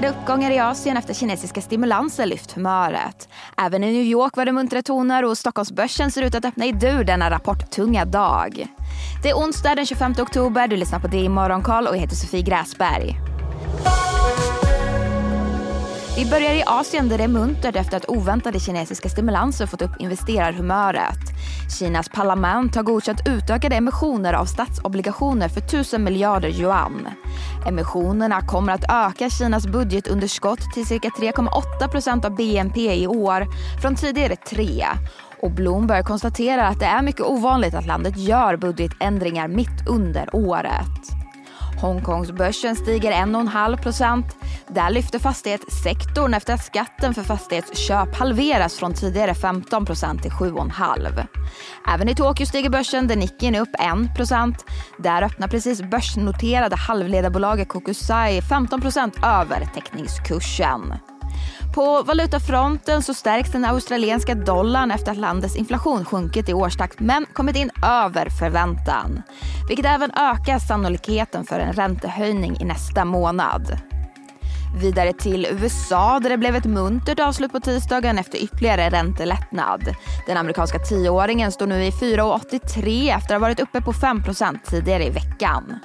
breda uppgångar i Asien efter kinesiska stimulanser lyft humöret. Även i New York var det muntra toner och Stockholmsbörsen ser ut att öppna i dur denna rapporttunga dag. Det är onsdag den 25 oktober, du lyssnar på det i Morgonkoll och jag heter Sofie Gräsberg. Vi börjar i Asien där det är muntert efter att oväntade kinesiska stimulanser fått upp investerarhumöret. Kinas parlament har godkänt utökade emissioner av statsobligationer för 1000 miljarder yuan. Emissionerna kommer att öka Kinas budgetunderskott till cirka 3,8 procent av BNP i år från tidigare 3 och Bloomberg konstaterar att det är mycket ovanligt att landet gör budgetändringar mitt under året. Hongkongsbörsen stiger 1,5 procent. Där lyfter fastighetssektorn efter att skatten för fastighetsköp halveras från tidigare 15 procent till 7,5. Även i Tokyo stiger börsen där Nikkei är upp 1 procent. Där öppnar precis börsnoterade halvledarbolaget Kokusai 15 procent över teckningskursen. På valutafronten så stärks den australienska dollarn efter att landets inflation sjunkit i årstakt men kommit in över förväntan. Vilket även ökar sannolikheten för en räntehöjning i nästa månad. Vidare till USA där det blev ett muntert avslut på tisdagen efter ytterligare räntelättnad. Den amerikanska tioåringen står nu i 4,83 efter att ha varit uppe på 5% tidigare i veckan.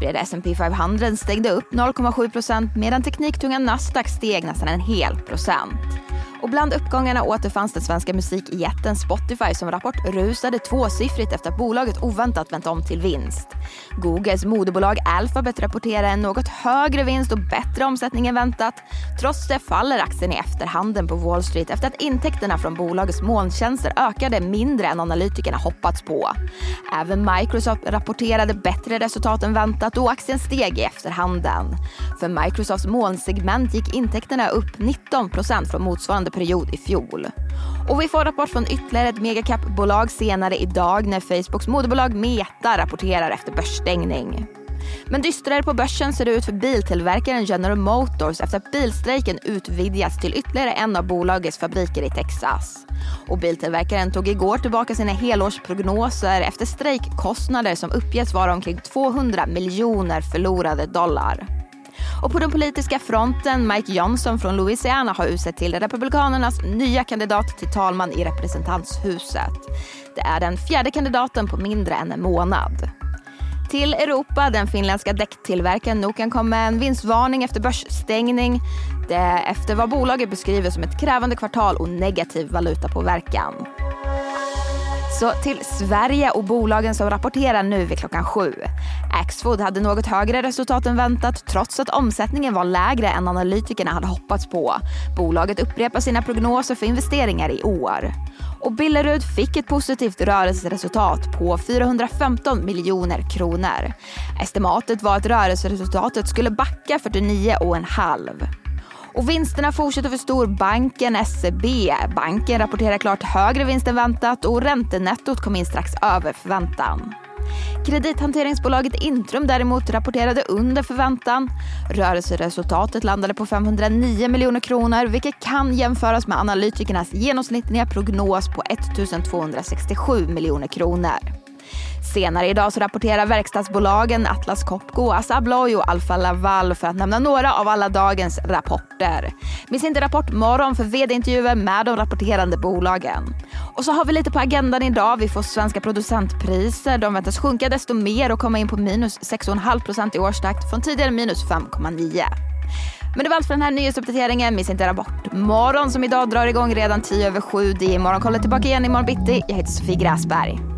Breda S&P 500 stängde upp 0,7% medan tekniktunga Nasdaq steg nästan en hel procent. Och bland uppgångarna återfanns den svenska musikjätten Spotify som rapport rusade tvåsiffrigt efter att bolaget oväntat vänt om till vinst. Googles moderbolag Alphabet rapporterar en något högre vinst och bättre omsättning än väntat. Trots det faller aktien i efterhanden på Wall Street efter att intäkterna från bolagets molntjänster ökade mindre än analytikerna hoppats på. Även Microsoft rapporterade bättre resultat än väntat och aktien steg i efterhanden. För Microsofts molnsegment gick intäkterna upp 19% från motsvarande period i fjol. Och vi får rapport från ytterligare ett megacap-bolag senare idag när Facebooks moderbolag Meta rapporterar efter börsstängning. Men dystrare på börsen ser det ut för biltillverkaren General Motors efter att bilstrejken utvidgats till ytterligare en av bolagets fabriker i Texas. Och biltillverkaren tog igår tillbaka sina helårsprognoser efter strejkkostnader som uppges vara omkring 200 miljoner förlorade dollar. Och på den politiska fronten, Mike Johnson från Louisiana har utsett till Republikanernas nya kandidat till talman i representanthuset. Det är den fjärde kandidaten på mindre än en månad. Till Europa, den finländska däcktillverkaren Nokian kom med en vinstvarning efter börsstängning. Det efter vad bolaget beskriver som ett krävande kvartal och negativ valutapåverkan. Så till Sverige och bolagen som rapporterar nu vid klockan sju. Axfood hade något högre resultat än väntat trots att omsättningen var lägre än analytikerna hade hoppats på. Bolaget upprepar sina prognoser för investeringar i år. Och Billerud fick ett positivt rörelseresultat på 415 miljoner kronor. Estimatet var att rörelseresultatet skulle backa 49,5. Och vinsterna fortsätter för storbanken SEB. Banken rapporterar klart högre vinst än väntat och räntenettot kom in strax över förväntan. Kredithanteringsbolaget Intrum däremot rapporterade under förväntan. Rörelseresultatet landade på 509 miljoner kronor vilket kan jämföras med analytikernas genomsnittliga prognos på 1267 miljoner kronor. Senare idag så rapporterar verkstadsbolagen Atlas Copco, Assa Abloy och Alfa Laval för att nämna några av alla dagens rapporter. Missa inte Rapport morgon för vd-intervjuer med de rapporterande bolagen. Och så har vi lite på agendan idag. Vi får svenska producentpriser. De väntas sjunka desto mer och komma in på minus 6,5% i årstakt från tidigare minus 5,9. Men det var allt för den här nyhetsuppdateringen. Missa inte Rapport morgon som idag drar igång redan 10 över 7. Det är Morgonkollet tillbaka igen imorgon bitti. Jag heter Sofie Gräsberg.